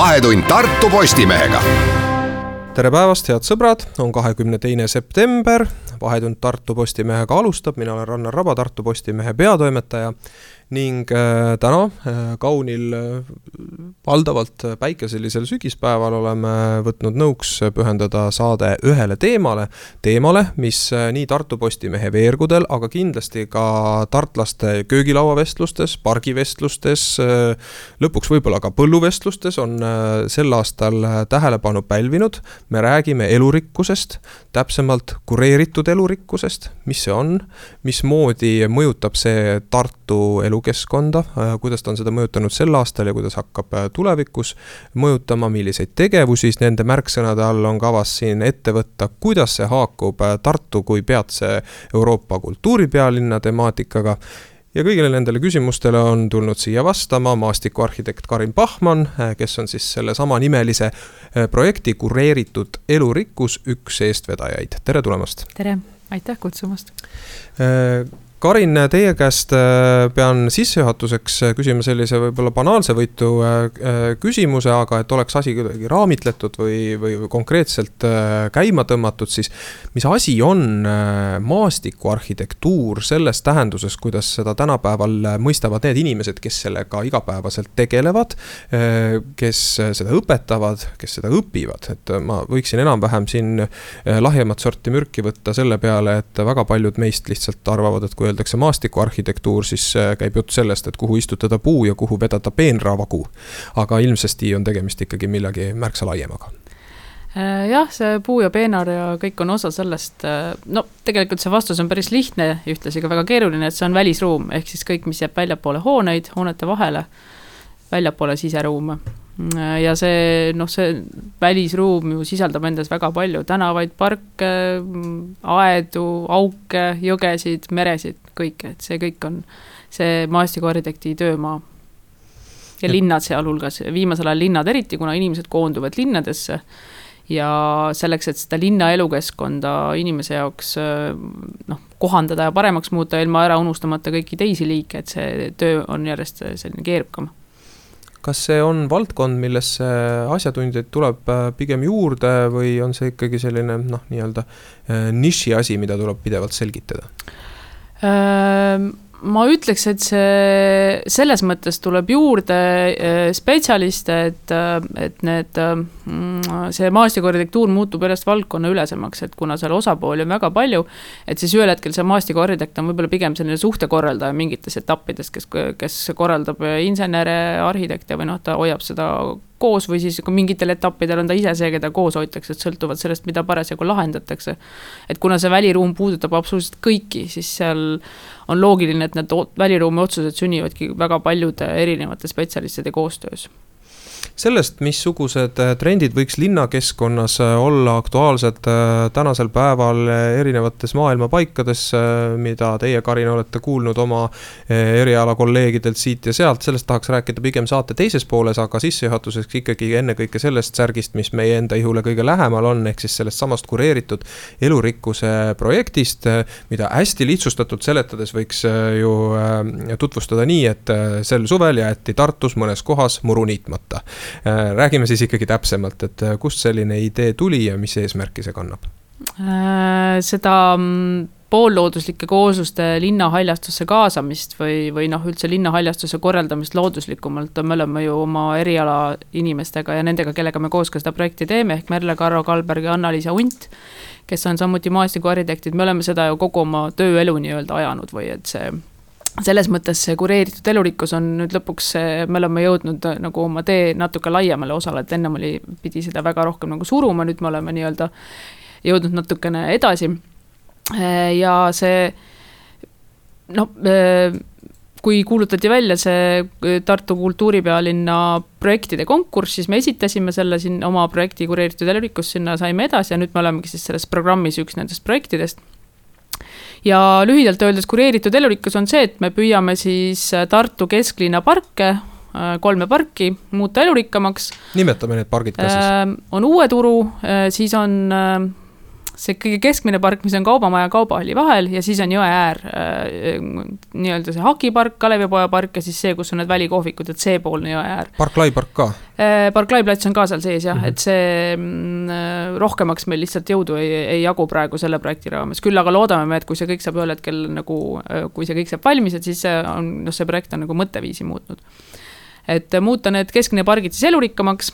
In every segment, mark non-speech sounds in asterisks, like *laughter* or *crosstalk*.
vahetund Tartu Postimehega. Tere päevast, head sõbrad, on kahekümne teine september, Vahetund Tartu Postimehega alustab, mina olen Rannar Raba, Tartu Postimehe peatoimetaja ning äh, täna äh, kaunil äh, valdavalt päikeselisel sügispäeval oleme võtnud nõuks pühendada saade ühele teemale, teemale, mis nii Tartu Postimehe veergudel, aga kindlasti ka tartlaste köögilauavestlustes, pargivestlustes, lõpuks võib-olla ka põlluvestlustes on sel aastal tähelepanu pälvinud. me räägime elurikkusest, täpsemalt kureeritud elurikkusest, mis see on, mismoodi mõjutab see Tartu elu elukeskkonda, äh, kuidas ta on seda mõjutanud sel aastal ja kuidas hakkab äh, tulevikus mõjutama, milliseid tegevusi nende märksõnade all on kavas siin ette võtta, kuidas see haakub äh, Tartu kui peatse Euroopa kultuuripealinna temaatikaga ja kõigile nendele küsimustele on tulnud siia vastama maastikuarhitekt Karin Pahman, kes on siis sellesama nimelise projekti Kureeritud elurikkus üks eestvedajaid, tere tulemast! tere, aitäh kutsumast! Karin, teie käest äh, pean sissejuhatuseks äh, küsima sellise võib-olla banaalse võitu äh, küsimuse, aga et oleks asi kuidagi raamitletud või, või konkreetselt käima tõmmatud, siis mis asi on maastikuarhitektuur selles tähenduses, kuidas seda tänapäeval mõistavad need inimesed, kes sellega igapäevaselt tegelevad, kes seda õpetavad, kes seda õpivad, et ma võiksin enam-vähem siin lahjemat sorti mürki võtta selle peale, et väga paljud meist lihtsalt arvavad, et kui öeldakse maastikuarhitektuur, siis äh, käib jutt sellest, et kuhu istutada puu ja kuhu vedada peenravagu. aga ilmsesti on tegemist ikkagi millegi märksa laiemaga äh, jah, see puu ja peenar ja kõik on osa sellest, äh, no tegelikult see vastus on päris lihtne ühtlasi ka väga keeruline, et see on välisruum, ehk siis kõik, mis jääb väljapoole hooneid, hoonete vahele, väljapoole siseruume ja see noh, see välisruum ju sisaldab endas väga palju tänavaid, parke, aedu, auke, jõgesid, meresid, kõike, et see kõik on see maastikuarhitekti töömaa. ja linnad sealhulgas, viimasel ajal linnad eriti, kuna inimesed koonduvad linnadesse. Ja selleks, et seda linna elukeskkonda inimese jaoks noh, kohandada ja paremaks muuta, ilma ära unustamata kõiki teisi liike, et see töö on järjest selline keerukam kas see on valdkond, millesse asjatundjaid tuleb äh, pigem juurde või on see ikkagi selline noh, nii-öelda äh, niši asi, mida tuleb pidevalt selgitada? Ma ütleks, et see selles mõttes tuleb juurde äh, spetsialiste, et, äh, et need, äh, see maastikuarhitektuur muutub järjest valdkonnaülesemaks, et kuna seal osapooli on väga palju, et siis ühel hetkel see maastikuarhitekt on võib-olla pigem selline suhtekorraldaja mingites etappides, kes, kes korraldab insenere, arhitekte või noh, ta hoiab seda koos või siis mingitel etappidel on ta ise see, keda koos hoitakse, et sõltuvalt sellest, mida parasjagu lahendatakse. et kuna see väliruum puudutab absoluutselt kõiki, siis seal on loogiline, et need väliruumi otsused sünnivadki väga paljude erinevate spetsialistide koostöös sellest, missugused äh, trendid võiks linnakeskkonnas äh, olla aktuaalsed äh, tänasel päeval erinevates maailma paikades, mida teie, Karin, olete kuulnud oma eriala kolleegidelt siit ja sealt, sellest tahaks rääkida pigem saate teises pooles, aga sissejuhatuseks ikkagi ennekõike sellest särgist, mis meie enda ihule kõige lähemal on, ehk siis sellest samast kureeritud elurikkuse projektist, mida hästi lihtsustatult seletades võiks ju tutvustada nii, et sel suvel jäeti Tartus mõnes kohas muru niitmata räägime siis ikkagi täpsemalt, et äh, kust selline idee tuli ja mis eesmärki see kannab? Äh, seda mm, poollooduslike koosluste linnahaljastusse kaasamist või, või noh, üldse linnahaljastuse korraldamist looduslikumalt, me oleme ju oma eriala inimestega ja nendega, kellega me koos ka seda projekti teeme, ehk Merle Karro Kalberg ja Anna-Liisa Unt, kes on samuti maastikuarhitektid, me oleme seda ju kogu oma tööelu nii-öelda ajanud või et see selles mõttes see kureeritud elurikkus on nüüd lõpuks, me oleme jõudnud äh, nagu oma tee natuke laiemale osale, et ennem oli, pidi seda väga rohkem nagu suruma, nüüd me oleme nii-öelda jõudnud natukene edasi. Äh, ja see noh, kui kuulutati välja see Tartu kultuuripealinna projektide konkurss, siis me esitasime selle siin oma projekti kureeritud elurikkus, sinna saime edasi ja nüüd me olemegi siis selles programmis üks nendest projektidest ja lühidalt öeldes kureeritud elurikkus on see, et me püüame siis äh, Tartu kesklinna parke, äh, kolme parki muuta elurikkamaks. nimetame need pargid ka siis. Äh, on Uue Turu, siis on see kõige keskmine park, mis on Kaubamaja ja Kaubahalli vahel ja siis on jõe äär äh,, nii-öelda see Hakipark, Kalevipoja park ja siis see, kus on need välikohvikud, et seepoolne jõe äär. park Lai park ka äh,? park Lai plats on ka seal sees jah mm, -hmm. et see mm, rohkemaks meil lihtsalt jõudu ei, ei jagu praegu selle projekti raames, küll aga loodame me, et kui see kõik saab ühel hetkel nagu, kui see kõik saab valmis, et siis see on, noh, see projekt on nagu mõtteviisi muutnud. et muuta need keskne pargid siis elurikkamaks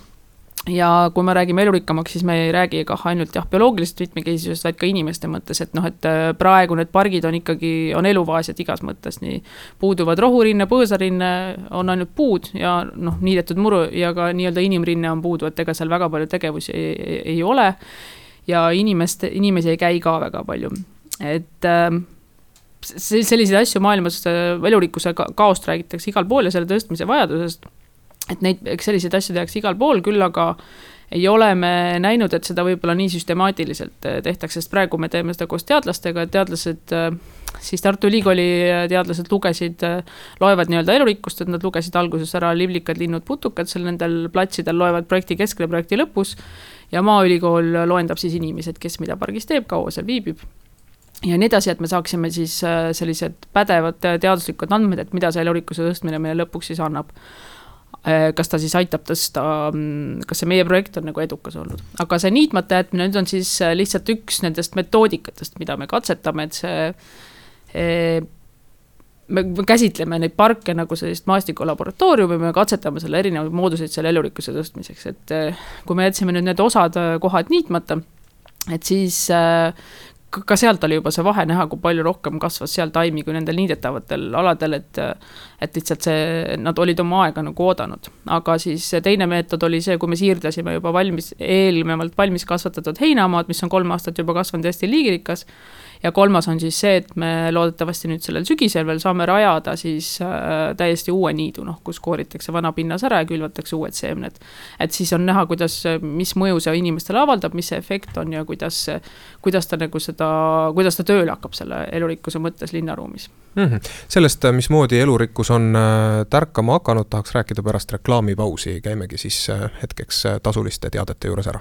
ja kui me räägime elurikkamaks, siis me ei räägi kah ainult jah, bioloogilisest mitmekesisusest, vaid ka inimeste mõttes, et noh, et äh, praegu need pargid on ikkagi, on eluvaesed igas mõttes, nii puuduvad rohurinne, põõsarinne, on ainult puud ja noh, niidetud muru ja ka nii-öelda inimrinne on puudu, et ega seal väga palju tegevusi ei, ei, ei ole. ja inimeste, inimesi ei käi ka väga palju, et äh, selliseid asju maailmas äh, elurikkuse kaost räägitakse igal pool ja selle tõstmise vajadusest et neid, eks selliseid asju tehakse igal pool, küll aga ei ole me näinud, et seda võib-olla nii süstemaatiliselt äh, tehtaks, sest praegu me teeme seda koos teadlastega, et teadlased, äh, siis Tartu Ülikooli äh, teadlased lugesid, loevad nii-öelda elurikkust, et nad lugesid alguses ära liblikad, linnud, putukad seal nendel platsidel, loevad projekti keskel ja projekti lõpus. ja Maaülikool loendab siis inimesed, kes mida pargis teeb, kaua seal viibib ja nii edasi, et me saaksime siis sellised pädevad teaduslikud andmed, et mida see elurikkuse tõstmine meile lõpuks siis annab kas ta siis aitab tõsta, mm, kas see meie projekt on nagu edukas olnud. aga see niitmata jätmine nüüd on siis äh, lihtsalt üks nendest metoodikatest, mida me katsetame, et see e, me käsitleme neid parke nagu sellist maastikulaboratooriumi, me katsetame selle erinevaid mooduseid selle elurikkuse tõstmiseks, et kui me jätsime nüüd need osad kohad niitmata, et siis ka sealt oli juba see vahe näha, kui palju rohkem kasvas seal taimi kui nendel niidetavatel aladel, et et lihtsalt see, nad olid oma aega nagu oodanud. aga siis teine meetod oli see, kui me siirdasime juba valmis, eelnevalt valmis kasvatatud heinamaad, mis on kolm aastat juba kasvanud hästi liigirikas, ja kolmas on siis see, et me loodetavasti nüüd sellel sügisel veel saame rajada siis äh, täiesti uue niidu, noh, kus kooritakse vana pinnas ära ja külvatakse uued seemned. et siis on näha, kuidas, mis mõju see inimestele avaldab, mis see efekt on ja kuidas, kuidas ta nagu seda, kuidas ta tööle hakkab selle elurikkuse mõttes linnaruumis mm. -hmm. sellest, mismoodi elurikkus on äh, tärkama hakanud, tahaks rääkida pärast reklaamipausi, käimegi siis äh, hetkeks tasuliste teadete juures ära.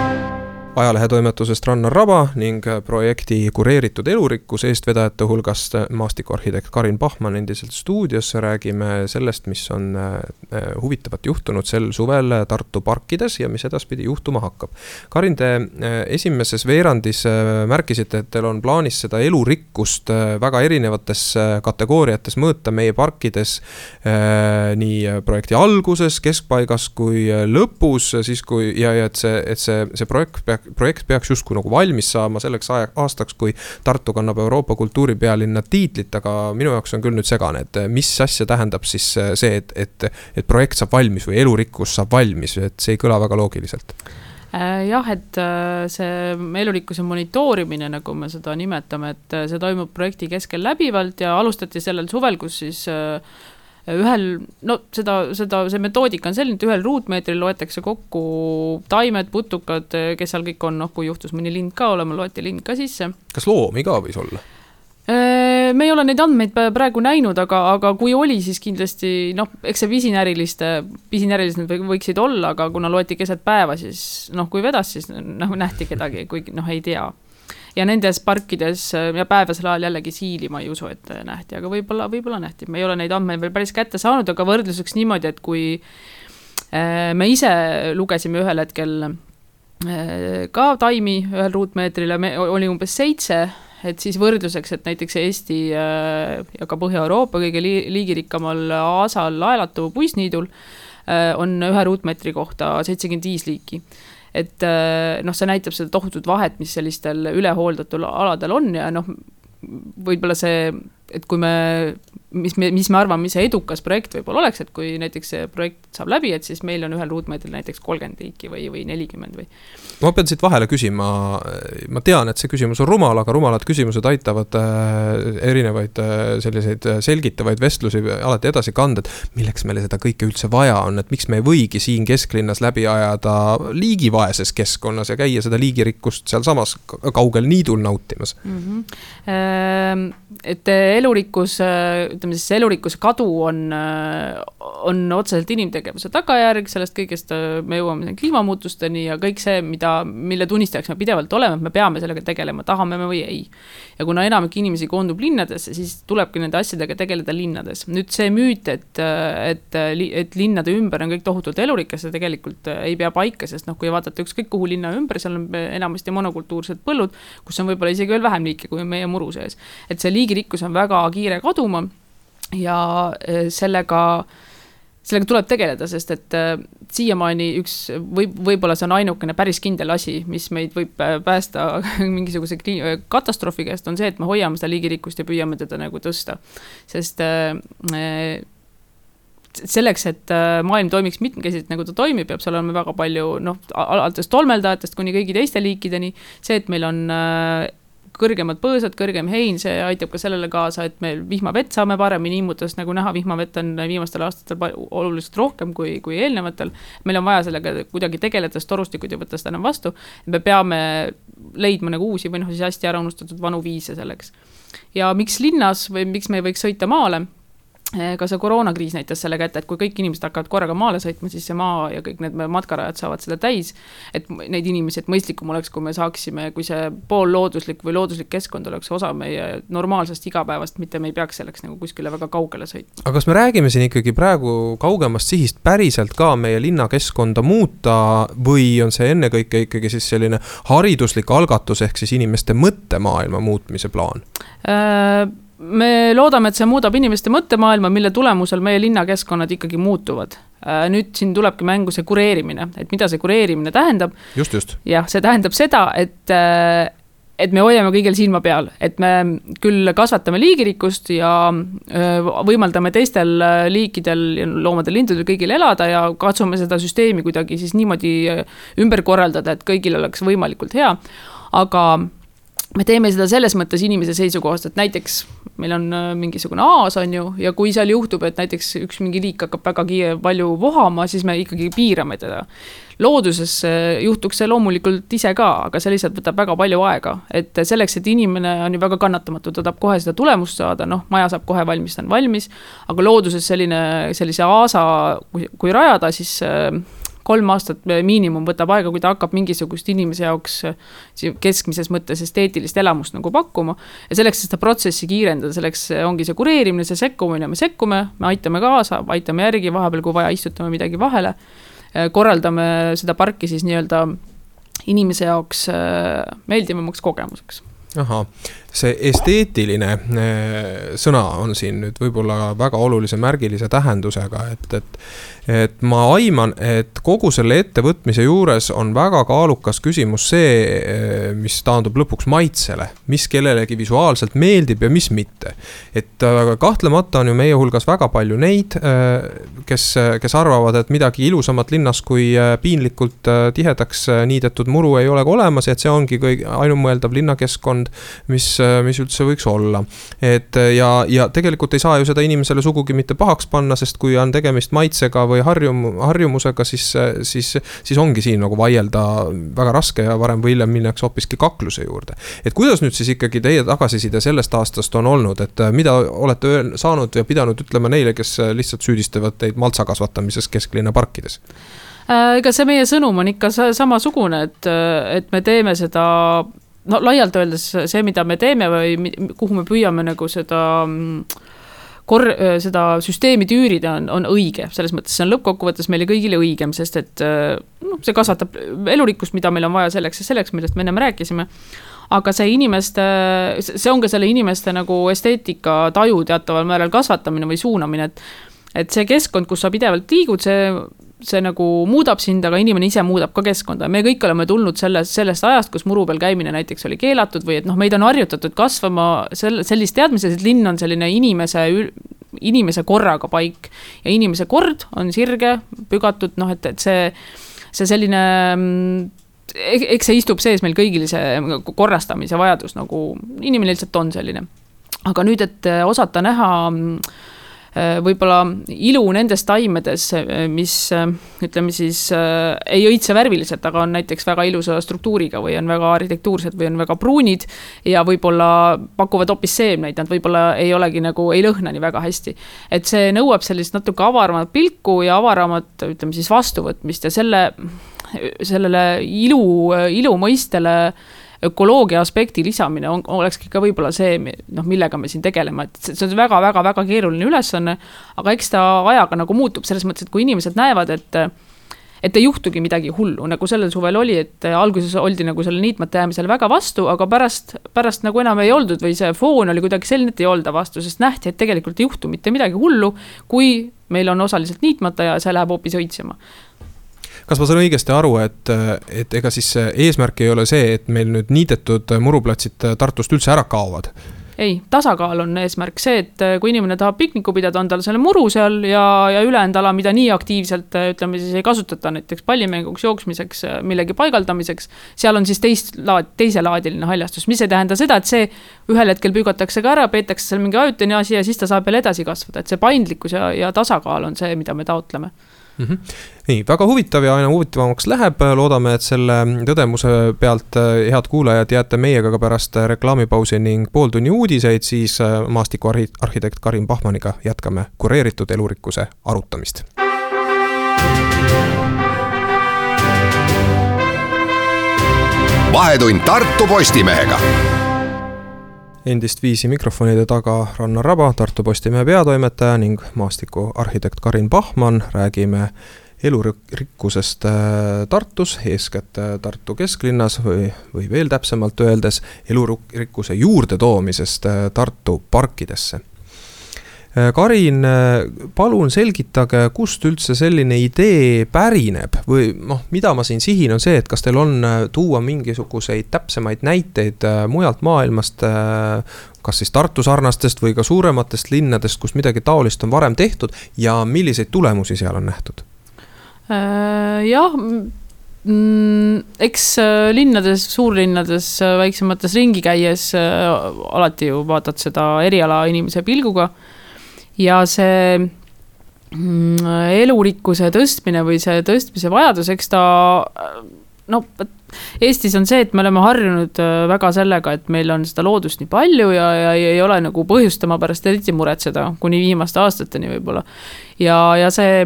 ajalehetoimetusest Rannar Raba ning projekti kureeritud elurikkus eestvedajate hulgast maastikuarhitekt Karin Pahman endiselt stuudios. räägime sellest, mis on äh, huvitavat juhtunud sel suvel Tartu parkides ja mis edaspidi juhtuma hakkab. Karin, te äh, esimeses veerandis äh, märkisite, et teil on plaanis seda elurikkust väga erinevates kategooriates mõõta meie parkides. nii projekti alguses, keskpaigas kui lõpus, siis kui ja, ja et see, et see, see projekt peaks projekt peaks justkui nagu valmis saama selleks aastaks, kui Tartu kannab Euroopa kultuuripealinna tiitlit, aga minu jaoks on küll nüüd segane, et mis asja tähendab siis see, et, et, et projekt saab valmis või elurikkus saab valmis, et see ei kõla väga loogiliselt? Äh, jah, et äh, see elurikkuse monitoorimine, nagu me seda nimetame, et äh, see toimub projekti keskel läbivalt ja alustati sellel suvel, kus siis ühel, no seda, seda, see metoodika on selline, et ühel ruutmeetril loetakse kokku taimed, putukad, kes seal kõik on, noh, kui juhtus mõni lind ka olema, loeti lind ka sisse. kas loomi ka võis olla? Äh, me ei ole neid andmeid praegu näinud, aga, aga kui oli, siis kindlasti noh, eks see pisinäriliste, pisinärilised nad võiksid olla, aga kuna loeti keset päeva, siis noh, kui vedas, siis noh, nähti kedagi, kuigi noh, ei tea ja nendes parkides äh, ja päevasel ajal jällegi siili ma ei usu, et äh, nähti, aga võib-olla, võib-olla nähti, me ei ole neid andmeid veel päris kätte saanud, aga võrdluseks niimoodi, et kui äh, me ise lugesime ühel hetkel ka taimi ühel ruutmeetril ja me, oli umbes seitse, et siis võrdluseks, et näiteks Eesti ja ka Põhja-Euroopa kõige liigirikkamal aasal laelatu puisniidul on ühe ruutmeetri kohta seitsekümmend viis liiki et äh, noh, see näitab seda tohutut vahet, mis sellistel ülehooldatud aladel on ja noh, võib-olla see, et kui me mis me, mis me arvame, mis see edukas projekt võib-olla oleks, et kui näiteks see projekt saab läbi, et siis meil on ühel ruutmeetril näiteks kolmkümmend liiki või, või nelikümmend või. ma pean siit vahele küsima, ma tean, et see küsimus on rumal, aga rumalad küsimused aitavad äh, erinevaid äh, selliseid äh, selgitavaid vestlusi alati edasi kanda, et milleks meile seda kõike üldse vaja on, et miks me ei võigi siin kesklinnas läbi ajada liigivaeses keskkonnas ja käia seda liigirikkust sealsamas kaugel niidul nautimas mm. -hmm. Et elurikkus, ütleme siis elurikkuse kadu on, on otseselt inimtegevuse tagajärg, sellest kõigest me jõuame kliimamuutusteni ja kõik see, mida, mille tunnistajaks me pidevalt oleme, et me peame sellega tegelema, tahame me või ei. ja kuna enamik inimesi koondub linnadesse, siis tulebki nende asjadega tegeleda linnades. nüüd see müüt, et, et, et linnade ümber on kõik tohutult elurikas, see tegelikult ei pea paika, sest noh, kui vaadata ükskõik kuhu linna ümber, seal on enamasti monokultuursed põllud, kus on võib-olla isegi veel vähem liike, kui meie muru sees. et see liigirikkus on väga kiire kaduma ja e, sellega sellega tuleb tegeleda, sest et äh, siiamaani üks võib, võib-olla see on ainukene päris kindel asi, mis meid võib äh, päästa *laughs* mingisuguse katastroofi käest, on see, et me hoiame seda liigirikkust ja püüame teda nagu tõsta. sest äh, selleks, et maailm toimiks mitmekesiselt, nagu ta toimib, peab seal olema väga palju noh, alates tolmeldajatest kuni kõigi teiste liikideni. see, et meil on kõrgemad põõsad, kõrgem hein, see aitab ka sellele kaasa, et me vihmavett saame paremini immutada, sest nagu näha, vihmavett on viimastel aastatel oluliselt rohkem kui, kui eelnevatel. meil on vaja sellega kuidagi tegeleda, sest torustikud ei võta seda enam vastu. me peame leidma nagu uusi või noh, siis hästi ära unustatud vanu viise selleks. ja miks linnas või miks me ei võiks sõita maale ka see koroonakriis näitas selle kätte, et kui kõik inimesed hakkavad korraga maale sõitma, siis see maa ja kõik need matkarajad saavad seda täis. et neid inimesi, et mõistlikum oleks, kui me saaksime, kui see poollooduslik või looduslik keskkond oleks osa meie normaalsest igapäevast, mitte me ei peaks selleks nagu kuskile väga kaugele sõitma. aga kas me räägime siin ikkagi praegu kaugemast sihist päriselt ka meie linnakeskkonda muuta või on see ennekõike ikkagi siis selline hariduslik algatus, ehk siis inimeste mõttemaailma muutmise plaan äh,? Me loodame, et see muudab inimeste mõttemaailma, mille tulemusel meie linnakeskkonnad ikkagi muutuvad. Äh, nüüd siin tulebki mängu see kureerimine, et mida see kureerimine tähendab. just, just. jah, see tähendab seda, et, äh, et me hoiame kõigil silma peal, et me küll kasvatame liigirikkust ja äh, võimaldame teistel liikidel, loomadel, lindudel kõigil elada ja katsume seda süsteemi kuidagi siis niimoodi ümber korraldada, et kõigil oleks võimalikult hea. aga me teeme seda selles mõttes inimese seisukohast, et näiteks meil on äh, mingisugune aas, on ju, ja kui seal juhtub, et näiteks üks mingi liik hakkab väga kiire, palju vohama, siis me ikkagi piirame teda. looduses äh, juhtuks see loomulikult ise ka, aga see lihtsalt võtab väga palju aega, et selleks, et inimene on ju väga kannatamatu, ta tahab kohe seda tulemust saada, noh, maja saab kohe valmis, ta on valmis, aga looduses selline, sellise aasa, kui, rajada, siis äh, kolm aastat miinimum võtab aega, kui ta hakkab mingisugust inimese jaoks keskmises mõttes esteetilist elamust nagu pakkuma. ja selleks, et seda protsessi kiirendada, selleks ongi see kureerimine, see sekkumine, me sekkume, me aitame kaasa, aitame järgi, vahepeal, kui vaja, istutame midagi vahele. korraldame seda parki siis nii-öelda inimese jaoks meeldivamaks kogemuseks ahah, see esteetiline äh, sõna on siin nüüd võib-olla väga olulise märgilise tähendusega, et, et et ma aiman, et kogu selle ettevõtmise juures on väga kaalukas küsimus see, eh, mis taandub lõpuks maitsele, mis kellelegi visuaalselt meeldib ja mis mitte. et äh, kahtlemata on ju meie hulgas väga palju neid, äh, kes, kes arvavad, et midagi ilusamat linnas kui äh, piinlikult tihedaks niidetud muru ei ole olemas, et see ongi kõige ainumõeldav linnakeskkond, mis, mis üldse võiks olla. et ja, ja tegelikult ei saa ju seda inimesele sugugi mitte pahaks panna, sest kui on tegemist maitsega või harjum-, harjumusega, siis, siis, siis ongi siin nagu vaielda väga raske ja varem või hiljem minnakse hoopiski kakluse juurde. et kuidas nüüd siis ikkagi teie tagasiside sellest aastast on olnud, et mida olete öel, saanud ja pidanud ütlema neile, kes lihtsalt süüdistavad teid maltsa kasvatamises kesklinna parkides? Äh, ega see meie sõnum on ikka samasugune, et, et me teeme seda no laialt öeldes see, mida me teeme või kuhu me püüame nagu seda mm, kor-, seda süsteemi tüürida on, on õige, selles mõttes see on lõppkokkuvõttes meile kõigile õigem, sest et noh, see kasvatab elurikkust, mida meil on vaja selleks ja selleks, millest me ennem rääkisime. aga see inimeste, see on ka selle inimeste nagu esteetika taju teataval määral kasvatamine või suunamine, et et see keskkond, kus sa pidevalt liigud, see see nagu muudab sind, aga inimene ise muudab ka keskkonda. me kõik oleme tulnud sellest, sellest ajast, kus muru peal käimine näiteks oli keelatud või et noh, meid on harjutatud kasvama sel-, sellist teadmises, et linn on selline inimese, inimese korraga paik. ja inimese kord on sirge, pügatud, noh, et, et see, see selline eks see istub sees meil kõigil, see korrastamise vajadus nagu, inimene lihtsalt on selline. aga nüüd, et osata näha Äh, võib-olla ilu nendes taimedes, äh, mis äh, ütleme siis ei õitse värviliselt, aga on näiteks väga ilusa struktuuriga või on väga arhitektuursed või on väga pruunid ja võib-olla pakuvad hoopis seemneid, nad võib-olla ei olegi nagu, ei lõhna nii väga hästi. et see nõuab sellist natuke avaramat pilku ja avaramat, ütleme siis vastuvõtmist ja selle, sellele ilu, ilu mõistele ökoloogia aspekti lisamine on, olekski ka võib-olla see, noh, millega me siin tegeleme, et see on väga-väga-väga keeruline ülesanne. aga eks ta ajaga nagu muutub selles mõttes, et kui inimesed näevad, et et ei juhtugi midagi hullu, nagu sellel suvel oli, et alguses oldi nagu selle niitmata jäämisele väga vastu, aga pärast, pärast nagu enam ei oldud või see foon oli kuidagi selline, et ei olda vastu, sest nähti, et tegelikult ei juhtu mitte midagi hullu, kui meil on osaliselt niitmata ja see läheb hoopis õitsema kas ma saan õigesti aru, et, et ega siis eesmärk ei ole see, et meil nüüd niidetud muruplatsid Tartust üldse ära kaovad? ei, tasakaal on eesmärk, see, et kui inimene tahab pikniku pidada, on tal selle muru seal ja, ja ülejäänud ala, mida nii aktiivselt ütleme siis ei kasutata näiteks pallimänguks, jooksmiseks, millegi paigaldamiseks. seal on siis teist laad, teiselaadiline haljastus, mis ei tähenda seda, et see ühel hetkel püügatakse ka ära, peetakse seal mingi ajutine asi ja siis ta saab veel edasi kasvada, et see paindlikkus ja, ja tasakaal on see, mida me taotleme mm. -hmm. nii, väga huvitav ja aina huvitavamaks läheb, loodame, et selle tõdemuse pealt, äh, head kuulajad, jääte meiega ka pärast reklaamipausi ning pooltunni uudiseid, siis äh, maastikuarhitekt Karin Pahmaniga jätkame kureeritud elurikkuse arutamist. vahetund Tartu Postimehega endist viisi mikrofonide taga Rannar Raba, Tartu Postimehe peatoimetaja ning maastikuarhitekt Karin Pahman, räägime elurikkusest äh, Tartus, eeskätt äh, Tartu kesklinnas või, või veel täpsemalt öeldes, elurikkuse juurdetoomisest äh, Tartu parkidesse Karin, äh, palun selgitage, kust üldse selline idee pärineb või noh, mida ma siin sihin, on see, et kas teil on äh, tuua mingisuguseid täpsemaid näiteid mujalt maailmast, kas siis Tartu sarnastest või ka suurematest linnadest, kus midagi taolist on varem tehtud ja milliseid tulemusi seal on nähtud? jah mm, eks linnades, suurlinnades, väiksemates ringi käies alati ju vaatad seda eriala inimese pilguga ja see mm, elurikkuse tõstmine või see tõstmise vajadus, eks ta no Eestis on see, et me oleme harjunud äh, väga sellega, et meil on seda loodust nii palju ja, ja ei ole nagu põhjust tema pärast eriti muretseda, kuni viimaste aastateni võib-olla. ja, ja see,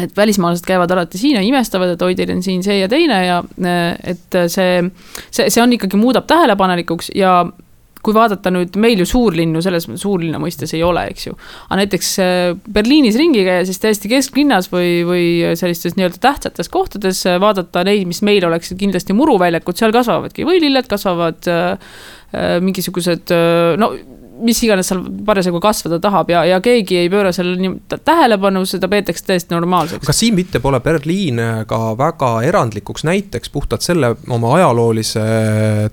et välismaalased käivad alati siin ja imestavad, et oi, teil on siin see ja teine ja äh, et see, see, see on ikkagi, muudab tähelepanelikuks ja kui vaadata nüüd, meil ju suurlinnu selles suurlinna mõistes ei ole, eks ju. aga näiteks äh, Berliinis ringi käia, siis täiesti kesklinnas või, või sellistes nii-öelda tähtsates kohtades äh, vaadata neid, mis meil oleksid kindlasti muruväljakud, seal kasvavadki võililled, kasvavad äh, äh, mingisugused no mis iganes seal parasjagu kasvada tahab ja, ja keegi ei pööra sellele nii tähelepanu, seda peetakse täiesti normaalseks. kas siin mitte pole Berliin ka väga erandlikuks näiteks puhtalt selle oma ajaloolise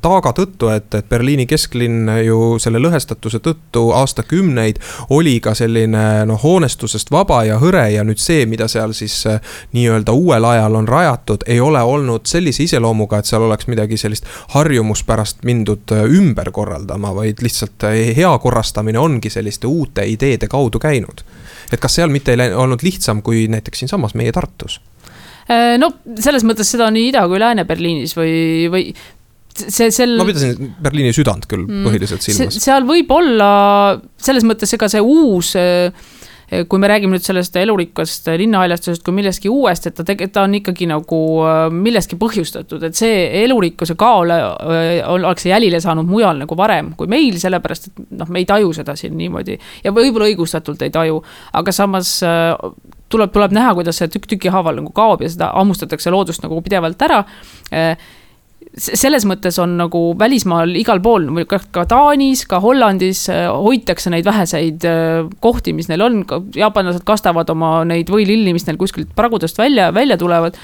taaga tõttu, et, et Berliini kesklinn ju selle lõhestatuse tõttu aastakümneid oli ka selline noh, hoonestusest vaba ja hõre ja nüüd see, mida seal siis eh, nii-öelda uuel ajal on rajatud, ei ole olnud sellise iseloomuga, et seal oleks midagi sellist harjumuspärast mindud eh, ümber korraldama, vaid lihtsalt hea korrastamine ongi selliste uute ideede kaudu käinud. et kas seal mitte ei olnud lihtsam kui näiteks siinsamas meie Tartus? Äh, no selles mõttes seda nii Ida kui Lääne-Berliinis või, või see, sel. ma pidasin Berliini südant küll mm, põhiliselt silmas. seal võib olla selles mõttes, ega see uus äh, kui me räägime nüüd sellest elurikkast linnahaljastusest kui millestki uuest, et ta tegelikult, ta on ikkagi nagu äh, millestki põhjustatud, et see elurikkuse kaole äh, ollakse jälile saanud mujal nagu varem kui meil, sellepärast et noh, me ei taju seda siin niimoodi. Ja võib-olla õigustatult ei taju, aga samas tuleb, tuleb näha, kuidas see tükk tüki haaval nagu kaob ja seda hammustatakse loodust nagu pidevalt ära selles mõttes on nagu välismaal igal pool, ka Taanis, ka Hollandis äh, hoitakse neid väheseid äh, kohti, mis neil on, jaapanlased kastavad oma neid võililli, mis neil kuskilt pragudest välja, välja tulevad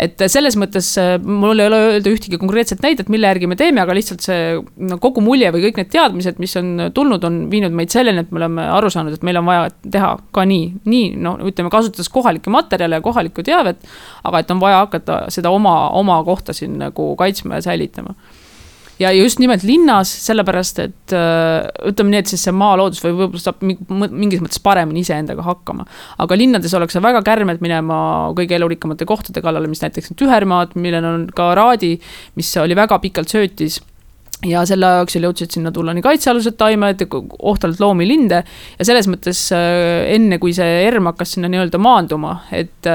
et selles mõttes äh, mul ei ole öelda ühtegi konkreetset näidet, mille järgi me teeme, aga lihtsalt see no, kogu mulje või kõik need teadmised, mis on tulnud, on viinud meid selleni, et me oleme aru saanud, et meil on vaja teha ka nii, nii no ütleme, kasutades kohalikke materjale ja kohalikku teavet. aga et on vaja hakata seda oma, oma kohta siin nagu kaitsma ja säilitama ja just nimelt linnas, sellepärast et ütleme nii, et siis see maaloodus või võib-olla saab mingis mõttes paremini iseendaga hakkama. aga linnades ollakse väga kärmed minema kõige elurikkamate kohtade kallale, mis näiteks need Tühermaad, millel on ka Raadi, mis oli väga pikalt söötis ja selle jooksul jõudsid sinna tulla nii kaitsealused taimed, ohtralt loomi, linde ja selles mõttes enne, kui see ERM hakkas sinna nii-öelda maanduma, et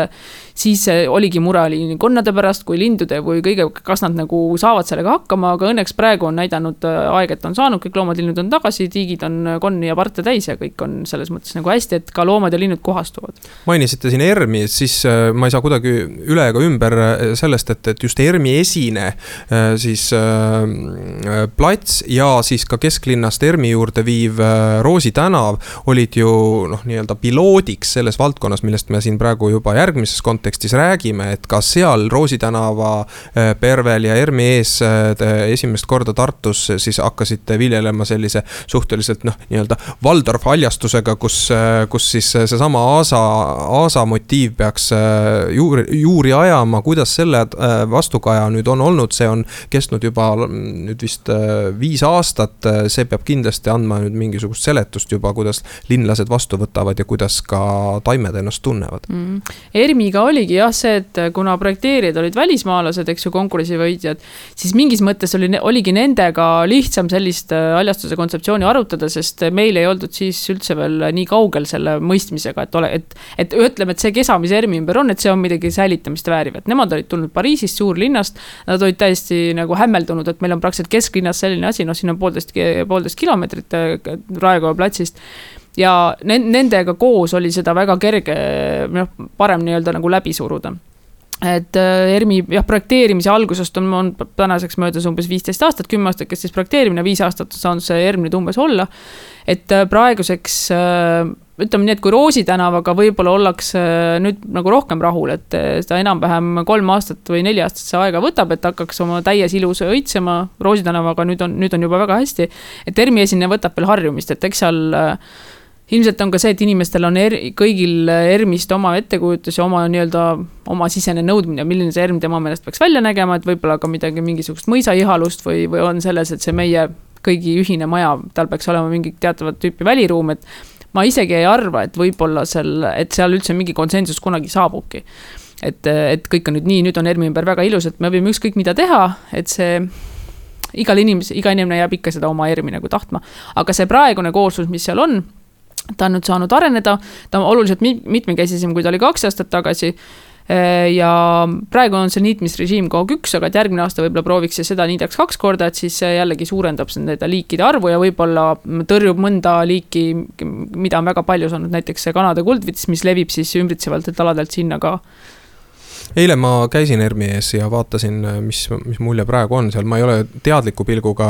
siis oligi mure oli nii konnade pärast kui lindude või kõige, kas nad nagu saavad sellega hakkama, aga õnneks praegu on näidanud äh, aeg, et on saanud, kõik loomad-linnud on tagasi, tiigid on äh, konni ja parte täis ja kõik on selles mõttes nagu hästi, et ka loomad ja linnud kohastuvad. mainisite siin ERM-i, siis äh, ma ei saa kuidagi üle ega ümber sellest, et, et just ERM-i esine siis äh, plats ja siis ka kesklinnast ERM-i juurde viiv äh, Roosi tänav olid ju noh, nii-öelda piloodiks selles valdkonnas, millest me siin praegu juba järgmises kontekstis kontekstis räägime, et ka seal Roosi tänava, äh, Pervel ja ERMi ees äh, esimest korda Tartus siis hakkasite viljelema sellise suhteliselt noh, nii-öelda Waldorf haljastusega, kus, äh, kus siis seesama Aasa, Aasa motiiv peaks juuri, juuri ajama, kuidas selle vastukaja nüüd on olnud, see on kestnud juba nüüd vist viis aastat, see peab kindlasti andma nüüd mingisugust seletust juba, kuidas linlased vastu võtavad ja kuidas ka taimed ennast tunnevad. Mm.. ERMiga oli oligi jah see, et kuna projekteerijad olid välismaalased, eks ju, konkursi võitjad, siis mingis mõttes oli, oligi nendega lihtsam sellist äh, haljastuse kontseptsiooni arutada, sest meil ei oldud siis üldse veel nii kaugel selle mõistmisega, et ole, et, et ütleme, et see kesa, mis ERM-i ümber on, et see on midagi säilitamist vääriv, et nemad olid tulnud Pariisist, suurlinnast, nad olid täiesti nagu hämmeldunud, et meil on praktiliselt kesklinnas selline asi, noh, siin on poolteist, poolteist kilomeetrit äh, Raekoja platsist ja nendega koos oli seda väga kerge, noh, parem nii-öelda nagu läbi suruda et äh, ERMi jah, projekteerimise algusest on, on tänaseks möödas umbes viisteist aastat, kümme aastat kestis projekteerimine, viis aastat on saanud see ERM nüüd umbes olla. et äh, praeguseks äh, ütleme nii, et kui Roosi tänavaga võib-olla ollakse nüüd nagu rohkem rahul, et seda enam-vähem kolm aastat või neli aastat see aega võtab, et hakkaks oma täies ilus õitsema. Roosi tänavaga nüüd on, nüüd on juba väga hästi. et ERMi esineja võtab veel harjumist, et eks seal ilmselt on ka see, et inimestel on er, kõigil ERM-ist oma ettekujutus ja oma nii-öelda oma sisene nõudmine, milline see ERM tema meelest peaks välja nägema, et võib-olla ka midagi, mingisugust mõisaihalust või, või on selles, et see meie kõigi ühine maja, tal peaks olema mingi teatavat tüüpi väliruum, et ma isegi ei arva, et võib-olla seal, et seal üldse mingi konsensus kunagi saabubki. et, et kõik on nüüd nii, nüüd on ERM-i ümber väga ilus, et me võime ükskõik mida teha, et see igal inimesel, iga inimene jääb ikka seda oma ERM-i nagu tahtma. aga see praegune kooslus, mis seal on ta on nüüd saanud areneda, ta on oluliselt mitmekesisem, kui ta oli kaks aastat tagasi äh, ja praegu on see niitmisrežiim KOG1, aga et järgmine aasta võib-olla prooviks seda niidaks kaks korda, et siis see jällegi suurendab nende liikide arvu ja võib-olla tõrjub mõnda liiki, mida on väga palju saanud, näiteks see kanade kuldvits, mis levib siis ümbritsevatelt aladelt sinna ka eile ma käisin ERMi ees ja vaatasin, mis, mis mulje praegu on seal, ma ei ole teadliku pilguga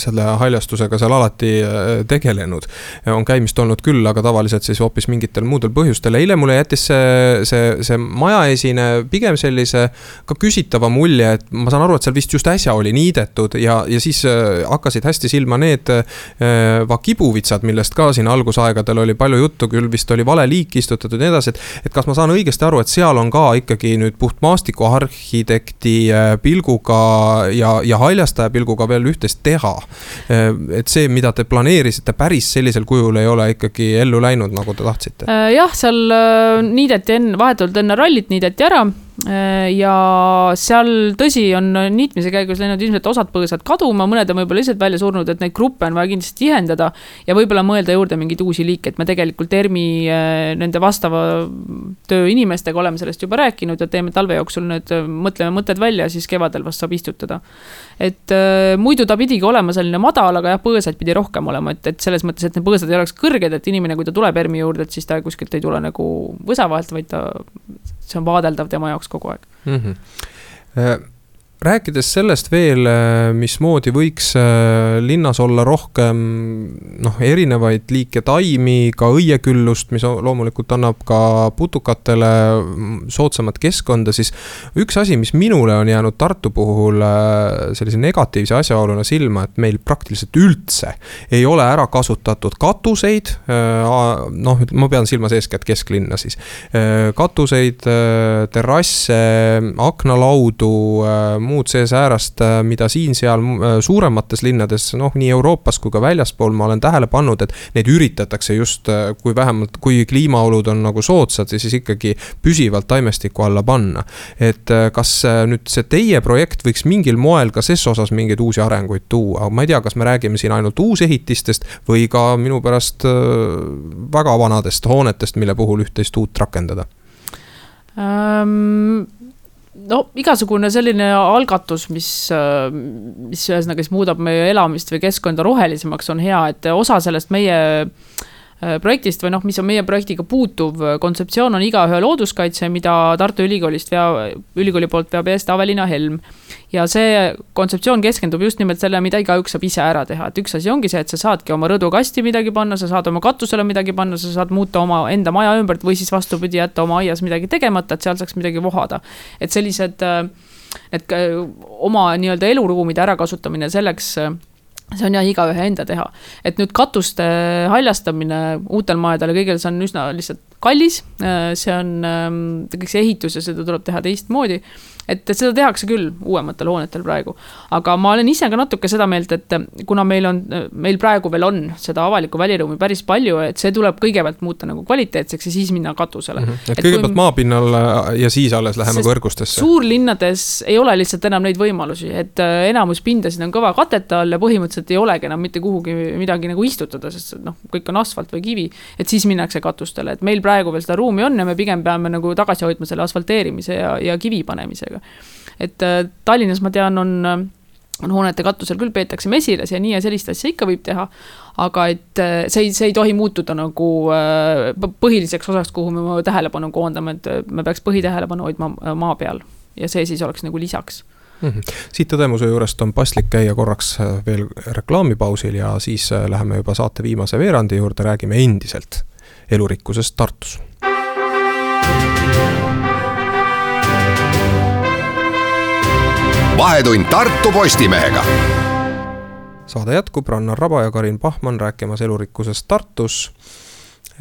selle haljastusega seal alati äh, tegelenud. on käimist olnud küll, aga tavaliselt siis hoopis mingitel muudel põhjustel, eile mulle jättis see, see, see majaesine pigem sellise ka küsitava mulje, et ma saan aru, et seal vist just äsja oli niidetud ja, ja siis äh, hakkasid hästi silma need äh, vakibuvitsad, millest ka siin algusaegadel oli palju juttu, küll vist oli vale liik istutatud ja nii edasi, et, et kas ma saan õigesti aru, et seal on ka ikkagi nüüd nüüd puht maastikuarhitekti äh, pilguga ja, ja haljastaja pilguga veel üht-teist teha. Äh, et see, mida te planeerisite, päris sellisel kujul ei ole ikkagi ellu läinud, nagu te tahtsite? Äh, jah, seal niideti enne, vahetult enne rallit niideti ära ja seal tõsi, on niitmise käigus läinud ilmselt osad põõsad kaduma, mõned on võib-olla lihtsalt välja surnud, et neid gruppe on vaja kindlasti tihendada. ja võib-olla mõelda juurde mingeid uusi liike, et me tegelikult ERMi äh, nende vastava töö inimestega oleme sellest juba rääkinud ja teeme talve jooksul nüüd, mõtleme mõtted välja, siis kevadel vast saab istutada. et äh, muidu ta pidigi olema selline madal, aga jah, põõsaid pidi rohkem olema, et, et selles mõttes, et need põõsad ei oleks kõrged, et inimene, kui ta tuleb ERMi juurde, et siis ta kuskilt ei tule nagu võsa vahelt, vaid ta, see on vaadeldav tema jaoks kogu aeg mm. -hmm rääkides sellest veel, äh, mismoodi võiks äh, linnas olla rohkem noh, erinevaid liike taimi, ka õieküllust, mis loomulikult annab ka putukatele soodsamat keskkonda, siis üks asi, mis minule on jäänud Tartu puhul äh, sellise negatiivse asjaoluna silma, et meil praktiliselt üldse ei ole ära kasutatud katuseid. noh, ma pean silmas eeskätt kesklinna siis, katuseid, terrasse, aknalaudu muud seesäärast, mida siin-seal suuremates linnades, noh, nii Euroopas kui ka väljaspool ma olen tähele pannud, et neid üritatakse just, kui vähemalt, kui kliimaolud on nagu soodsad, siis ikkagi püsivalt taimestiku alla panna. et kas nüüd see teie projekt võiks mingil moel ka ses osas mingeid uusi arenguid tuua, ma ei tea, kas me räägime siin ainult uusehitistest või ka minu pärast väga vanadest hoonetest, mille puhul üht-teist uut rakendada um...? No igasugune selline algatus, mis, mis ühesõnaga siis muudab meie elamist või keskkonda rohelisemaks, on hea, et osa sellest meie äh, projektist või noh, mis on meie projektiga puutuv äh, kontseptsioon on igaühe looduskaitse, mida Tartu Ülikoolist veab, ülikooli poolt veab eest Aveliina Helm. ja see kontseptsioon keskendub just nimelt sellele, mida igaüks saab ise ära teha, et üks asi ongi see, et sa saadki oma rõdukasti midagi panna, sa saad oma katusele midagi panna, sa saad muuta oma enda maja ümbert või siis vastupidi, jätta oma aias midagi tegemata, et seal saaks midagi vohada. et sellised, et äh, oma nii-öelda eluruumide ärakasutamine selleks see on jah igaühe enda teha, et nüüd katuste haljastamine uutel majadel ja kõigil, see on üsna lihtsalt kallis, see on ähm, kõik see ehitus ja seda tuleb teha teistmoodi et, et seda tehakse küll uuematel hoonetel praegu. aga ma olen ise ka natuke seda meelt, et kuna meil on, meil praegu veel on seda avalikku väliruumi päris palju, et see tuleb kõigepealt muuta nagu kvaliteetseks ja siis minna katusele mm. -hmm. et, et kõigepealt kui... maapinnal ja siis alles läheme kõrgustesse. suurlinnades ei ole lihtsalt enam neid võimalusi, et äh, enamus pindasid on kõva katete all ja põhimõtteliselt ei olegi enam mitte kuhugi midagi nagu istutada, sest noh, kõik on asfalt või kivi. et siis minnakse katustele, et meil praegu veel seda ruumi on ja me pigem peame nagu tagasi hoidma selle asfalteerimise ja, ja kivi panemisega sellega. et äh, Tallinnas ma tean, on äh, on hoonete katusel küll peetakse mesilasi ja nii ja sellist asja ikka võib teha, aga et äh, see ei, see ei tohi muutuda nagu põhiliseks osaks, kuhu me oma tähelepanu koondame, et me peaks põhitähelepanu hoidma maa peal ja see siis oleks nagu lisaks mm. -hmm. siit tõdemuse juurest on paslik käia korraks veel reklaamipausil ja siis läheme juba saate viimase veerandi juurde, räägime endiselt elurikkusest Tartus vahetund Tartu Postimehega. saade jätkub, Rannar Raba ja Karin Pahman rääkimas elurikkusest Tartus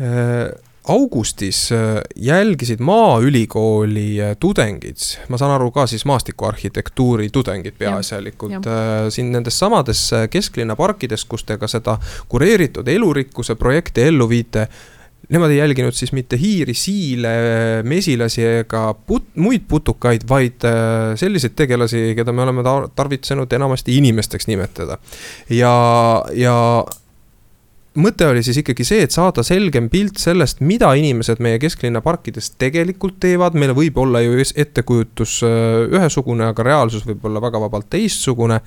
äh, augustis äh, jälgisid Maaülikooli äh, tudengid, ma saan aru ka siis maastikuarhitektuuri tudengid peaasjalikult, siin nendes samades kesklinna parkides, kus te ka seda kureeritud elurikkuse projekti ellu viite nemad ei jälginud siis mitte hiiri, siile, mesilasi ega put-, muid putukaid, vaid äh, selliseid tegelasi, keda me oleme tarvitsenud enamasti inimesteks nimetada. ja, ja mõte oli siis ikkagi see, et saada selgem pilt sellest, mida inimesed meie kesklinna parkides tegelikult teevad, meil võib olla ju ettekujutus äh, ühesugune, aga reaalsus võib olla väga vabalt teistsugune.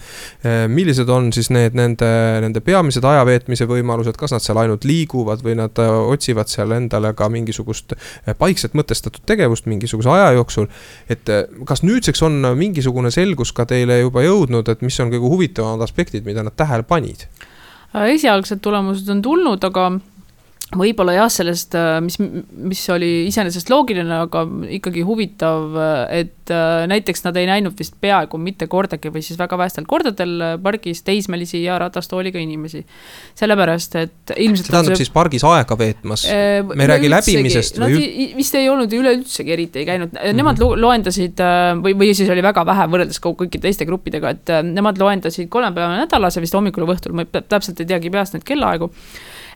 Äh, millised on siis need nende, nende peamised ajaveetmise võimalused, kas nad seal ainult liiguvad või nad äh, otsivad seal endale ka mingisugust paikselt mõtestatud tegevust mingisuguse aja jooksul. et kas nüüdseks on mingisugune selgus ka teile juba jõudnud, et mis on kõige huvitavamad aspektid, mida nad tähele panid? Äh, esialgsed tulemused on tulnud, aga võib-olla jah, sellest, äh, mis, mis oli iseenesest loogiline, aga ikkagi huvitav, et äh, näiteks nad ei näinud vist peaaegu mitte kordagi või siis väga vähestel kordadel pargis teismelisi ja ratastooliga inimesi. sellepärast, et ilmselt. see tähendab see... siis pargis aega veetmas äh,, me ei räägi läbimisest või? Nad vist ei olnud üleüldsegi eriti ei käinud mm, -hmm. nemad loendasid või, või siis oli väga vähe võrreldes kõikide teiste gruppidega, et nemad loendasid kolmapäeval nädalas ja vist hommikul või õhtul, ma täpselt ei teagi peast neid kellaaegu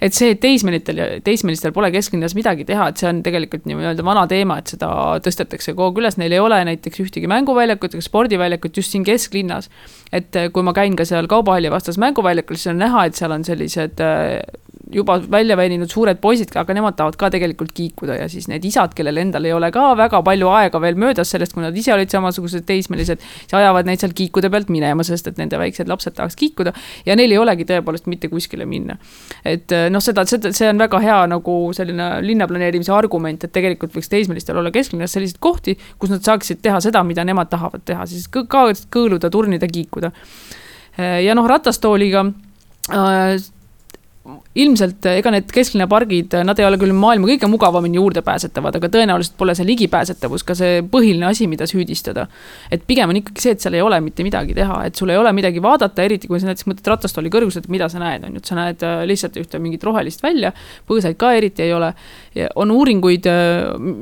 et see, et teismelitel ja teismelistel pole kesklinnas midagi teha, et see on tegelikult nii-öelda vana teema, et seda tõstetakse kogu aeg üles, neil ei ole näiteks ühtegi mänguväljakut ega spordiväljakut just siin kesklinnas. et kui ma käin ka seal Kaubahalli vastas mänguväljakul, siis on näha, et seal on sellised juba välja väninud suured poisid, aga nemad tahavad ka tegelikult kiikuda ja siis need isad, kellel endal ei ole ka väga palju aega veel möödas sellest, kui nad ise olid samasugused teismelised, siis ajavad neid seal kiikude pealt minema, sest et nende väiksed lapsed tahaks kiikuda ja neil ei olegi tõepoolest mitte kuskile minna. et eh, noh, seda, seda, see on väga hea nagu selline linnaplaneerimise argument, et tegelikult võiks teismelistel olla kesklinnas selliseid kohti, kus nad saaksid teha seda, mida nemad tahavad teha, siis ka kõõluda, turnida, kiikuda. Eh, ja noh, ratastooliga äh, ilmselt ega need kesklinna pargid, nad ei ole küll maailma kõige mugavamini juurdepääsetavad, aga tõenäoliselt pole see ligipääsetavus ka see põhiline asi, mida süüdistada. et pigem on ikkagi see, et seal ei ole mitte midagi teha, et sul ei ole midagi vaadata, eriti kui sa näiteks mõtled ratastooli kõrguselt, mida sa näed, on ju, et sa näed äh, lihtsalt ühte mingit rohelist välja, põõsaid ka eriti ei ole. on uuringuid,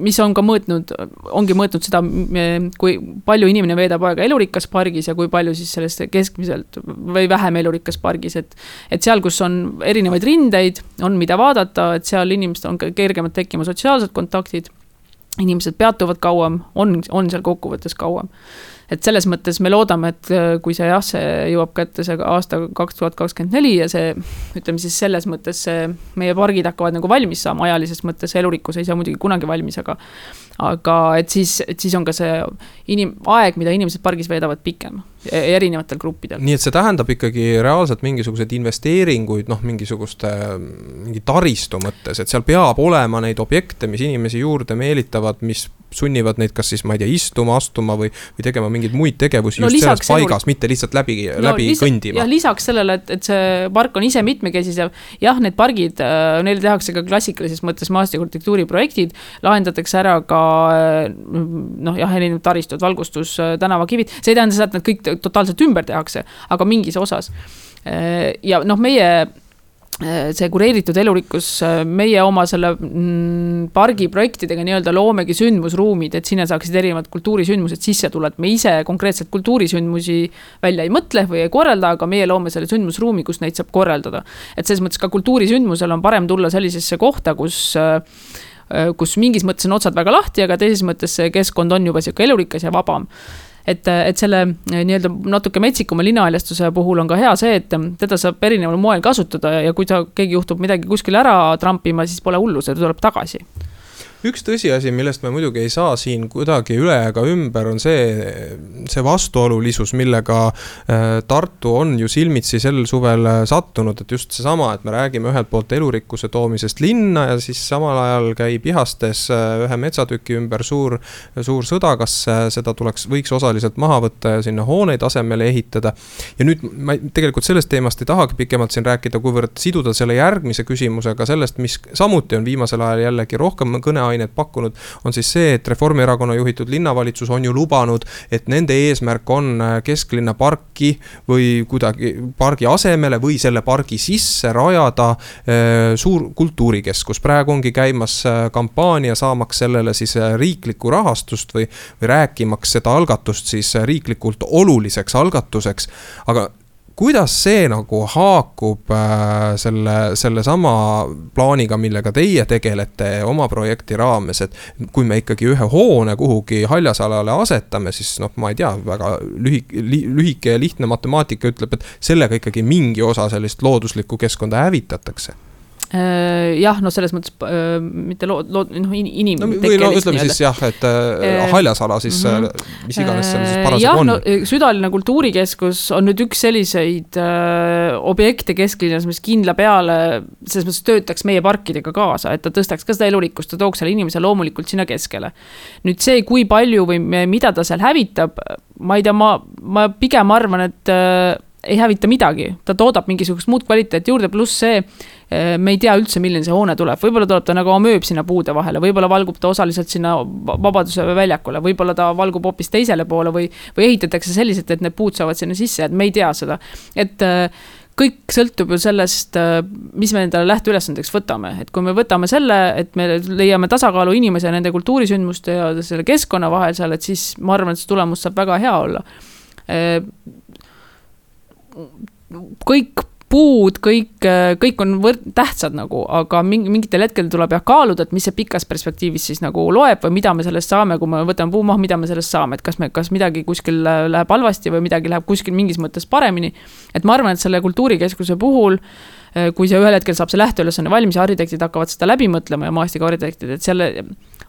mis on ka mõõtnud, ongi mõõtnud seda, kui palju inimene veedab aega elurikkas pargis ja kui palju siis sellest keskmiselt või vähem elurikkas pargis, et et seal, kus on erinevaid rindeid, on, mida vaadata, et seal inimestel on kergemad tekkima sotsiaalsed kontaktid. inimesed peatuvad kauem, on, on seal kokkuvõttes kauem. et selles mõttes me loodame, et äh, kui see jah, see jõuab kätte see aasta kaks tuhat kakskümmend neli ja see, ütleme siis selles mõttes see, meie pargid hakkavad nagu valmis saama ajalises mõttes, elurikkus ei saa muidugi kunagi valmis, aga aga et siis, et siis on ka see inim-, aeg, mida inimesed pargis veedavad, pikem erinevatel gruppidel. nii et see tähendab ikkagi reaalselt mingisuguseid investeeringuid, noh, mingisuguste, mingi taristu mõttes, et seal peab olema neid objekte, mis inimesi juurde meelitavad, mis sunnivad neid kas siis, ma ei tea, istuma, astuma või, või tegema mingeid muid tegevusi no, just selles paigas, mitte lihtsalt läbi no,, läbi lisa, kõndima. jah, lisaks sellele, et, et see park on ise mitmekesisev, jah, need pargid, äh, neile tehakse ka klassikalises mõttes maastikuarhitektuuri projektid, lahendatakse ära ka äh, noh, jah, erinevad taristud, valgustus, äh, tänavakivid, see ei tähenda seda, et nad kõik totaalselt ümber tehakse, aga mingis osas. ja noh, meie see kureeritud elurikkus, äh, meie oma selle mm, pargi projektidega nii-öelda loomegi sündmusruumid, et sinna saaksid erinevad kultuurisündmused sisse tulla, et me ise konkreetselt kultuurisündmusi välja ei mõtle või ei korralda, aga meie loome selle sündmusruumi, kus neid saab korraldada. et selles mõttes ka kultuurisündmusel on parem tulla sellisesse kohta, kus äh, kus mingis mõttes on otsad väga lahti, aga teises mõttes see keskkond on juba sihuke elurikas ja vabam et, et selle eh, nii-öelda natuke metsikuma linnahaljastuse puhul on ka hea see, et teda saab erineval moel kasutada ja kui ta, keegi juhtub midagi kuskil ära trampima, siis pole hullu, see tuleb tagasi üks tõsiasi, millest me muidugi ei saa siin kuidagi üle ega ümber, on see, see vastuolulisus, millega äh, Tartu on ju silmitsi sel suvel äh, sattunud, et just seesama, et me räägime ühelt poolt elurikkuse toomisest linna ja siis samal ajal käib ihastes äh, ühe metsatüki ümber suur, suur sõda, kas seda tuleks, võiks osaliselt maha võtta ja sinna hooneid asemele ehitada. ja nüüd ma tegelikult sellest teemast ei tahagi pikemalt siin rääkida, kuivõrd siduda selle järgmise küsimusega sellest, mis samuti on viimasel ajal jällegi rohkem kõne ainet pakkunud, on siis see, et Reformierakonna juhitud linnavalitsus on ju lubanud, et nende eesmärk on äh, kesklinna parki või kuidagi pargi asemele või selle pargi sisse rajada äh, suur kultuurikeskus. praegu ongi käimas äh, kampaania saamaks sellele siis riiklikku rahastust või, või rääkimaks seda algatust siis riiklikult oluliseks algatuseks. aga kuidas see nagu haakub äh, selle, sellesama plaaniga, millega teie tegelete oma projekti raames, et kui me ikkagi ühe hoone kuhugi haljasalale asetame, siis noh, ma ei tea, väga lühike, lühike ja lihtne matemaatika ütleb, et sellega ikkagi mingi osa sellist looduslikku keskkonda hävitatakse jah, no selles mõttes äh, mitte loo-, loo-, noh, inim- no,. või no ütleme siis jah, et äh, haljasala siis mm, -hmm. mis iganes seal siis parasjagu on. No, südalinna kultuurikeskus on nüüd üks selliseid äh, objekte kesklinnas, mis kindla peale selles mõttes töötaks meie parkidega kaasa, et ta tõstaks ka seda elurikkust, ta tooks selle inimese loomulikult sinna keskele. nüüd see, kui palju või mida ta seal hävitab, ma ei tea, ma, ma pigem arvan, et äh, ei hävita midagi, ta toodab mingisugust muud kvaliteeti juurde, pluss see, eh, me ei tea üldse, milline see hoone tuleb, võib-olla tuleb ta nagu amööb sinna puude vahele, võib-olla valgub ta osaliselt sinna Vabaduse väljakule, võib-olla ta valgub hoopis teisele poole või, või ehitatakse selliselt, et need puud saavad sinna sisse, et me ei tea seda. et eh, kõik sõltub ju sellest, eh, mis me endale lähteülesandeks võtame, et kui me võtame selle, et me leiame tasakaalu inimese ja nende kultuurisündmuste ja selle keskkonna vahel seal, et siis ma arvan, et see tulemus saab väga hea olla kõik puud, kõik, kõik on võrd-, tähtsad nagu, aga mingi, mingitel hetkedel tuleb jah kaaluda, et mis see pikas perspektiivis siis nagu loeb või mida me sellest saame, kui me võtame puu maha, mida me sellest saame, et kas me, kas midagi kuskil läheb halvasti või midagi läheb kuskil mingis mõttes paremini. et ma arvan, et selle kultuurikeskuse puhul kui see ühel hetkel saab see lähteülesanne valmis ja arhitektid hakkavad seda läbi mõtlema ja maastikuarhitektid, et selle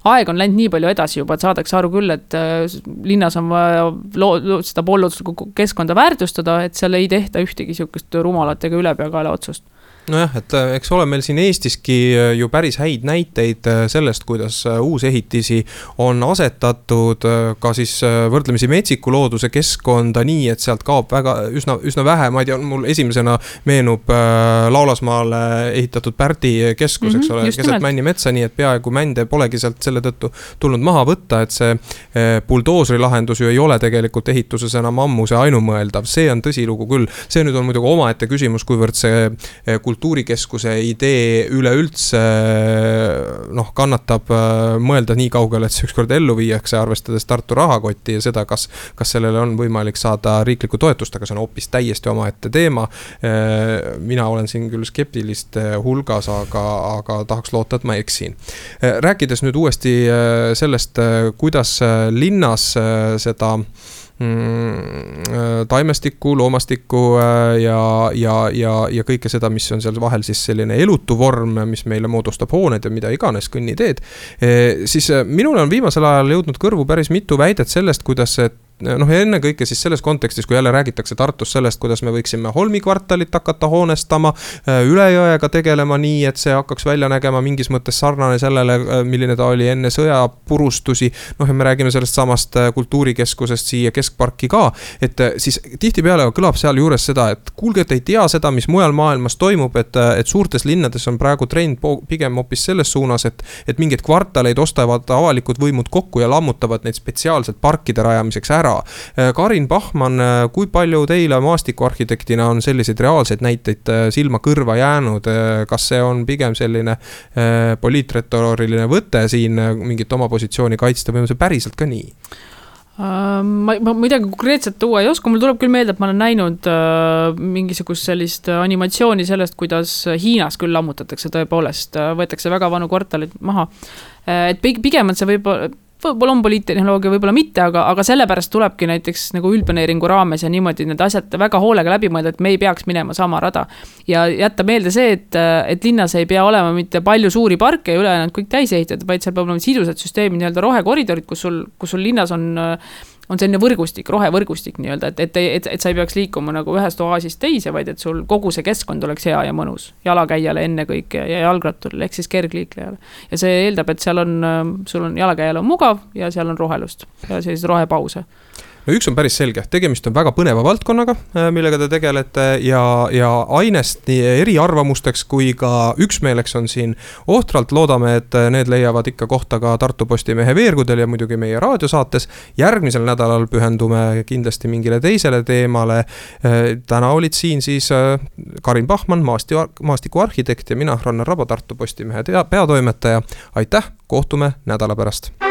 aeg on läinud nii palju edasi juba, et saadakse aru küll, et äh, linnas on vaja loo-, seda poollooduslikku keskkonda väärtustada, et seal ei tehta ühtegi sihukest rumalat ega ülepeakaela otsust nojah, et äh, eks ole meil siin Eestiski äh, ju päris häid näiteid äh, sellest, kuidas uusehitisi on asetatud ka siis võrdlemisi metsiku looduse keskkonda nii, et sealt kaob väga üsna, üsna vähe, ma ei tea, mul esimesena meenub Laulasmaale ehitatud Pärdi keskus mm, -hmm, eks mhm, ole, keset männimetsa, nii et peaaegu mände polegi sealt selle tõttu tulnud maha võtta, et see buldooseri lahendus ju ei ole tegelikult ehituses enam ammu see ainumõeldav, see on tõsilugu küll. see nüüd on muidugi omaette küsimus, kuivõrd see kultuurikeskuse idee üleüldse noh, kannatab äh, mõelda nii kaugele, et see ükskord ellu viiakse, arvestades Tartu rahakotti ja seda, kas, kas sellele on võimalik saada riiklikku toetust, aga see on hoopis täiesti omaette teema. Äh, mina olen siin küll skeptiliste hulgas, aga, aga tahaks loota, et ma eksin. Rääkides nüüd uuesti sellest, kuidas linnas seda taimestikku, loomastikku äh, ja, ja, ja, ja kõike seda, mis on seal vahel siis selline elutu vorm, mis meile moodustab hooned ja mida iganes, kõnniteed. Äh, siis minule on viimasel ajal jõudnud kõrvu päris mitu väidet sellest, kuidas see noh, ja ennekõike siis selles kontekstis, kui jälle räägitakse Tartus sellest, kuidas me võiksime Holmi kvartalit hakata hoonestama, äh, üle jõega tegelema nii, et see hakkaks välja nägema mingis mõttes sarnane sellele, äh, milline ta oli enne sõjapurustusi. noh, ja me räägime sellest samast äh, kultuurikeskusest siia keskparki ka, et siis tihtipeale kõlab sealjuures seda, et kuulge, te ei tea seda, mis mujal maailmas toimub, et, et suurtes linnades on praegu trend pigem hoopis selles suunas, et, et mingeid kvartaleid ostavad avalikud võimud kokku ja lammutavad neid spetsiaalselt parkide rajamiseks ära ära. Äh, Karin Pahman, äh, kui palju teile maastikuarhitektina on selliseid reaalseid näiteid äh, silma-kõrva jäänud, kas see on pigem selline poliitretooriline võte siin mingit oma positsiooni kaitsta või on see päriselt ka nii? ma, ma midagi konkreetset tuua ei oska, mul tuleb küll meelde, et ma olen näinud äh, mingisugust sellist animatsiooni sellest, kuidas Hiinas küll lammutatakse tõepoolest, võetakse väga vanu kvartaleid maha. et pigem on see võib-olla võib-olla on poliittehnoloogia, võib-olla mitte, aga, aga sellepärast tulebki näiteks nagu üldplaneeringu raames ja niimoodi need asjad väga hoolega läbi mõelda, et me ei peaks minema sama rada. ja jätta meelde see, et, et linnas ei pea olema mitte palju suuri parke ja ülejäänud kõik täis ehitatud, vaid seal peab olema sidusad süsteemid, nii-öelda rohekoridorid, kus sul, kus sul linnas on on selline võrgustik, rohevõrgustik nii-öelda, et, et, et, et sa ei peaks liikuma nagu ühest oaasist teise, vaid et sul kogu see keskkond oleks hea ja mõnus. jalakäijale ennekõike ja jalgratturile ehk siis kergliiklejale. ja see eeldab, et seal on, sul on, jalakäijal on mugav ja seal on rohelust ja selliseid rohepause no üks on päris selge, tegemist on väga põneva valdkonnaga, äh, millega te tegelete ja, ja ainest nii eriarvamusteks kui ka üksmeeleks on siin ohtralt, loodame, et need leiavad ikka kohta ka Tartu Postimehe veergudel ja muidugi meie raadiosaates. järgmisel nädalal pühendume kindlasti mingile teisele teemale. Äh, täna olid siin siis äh, Karin Pahman, maasti, maastikuarhitekt ja mina, Rannar Rabo, Tartu Postimehe peatoimetaja. aitäh, kohtume nädala pärast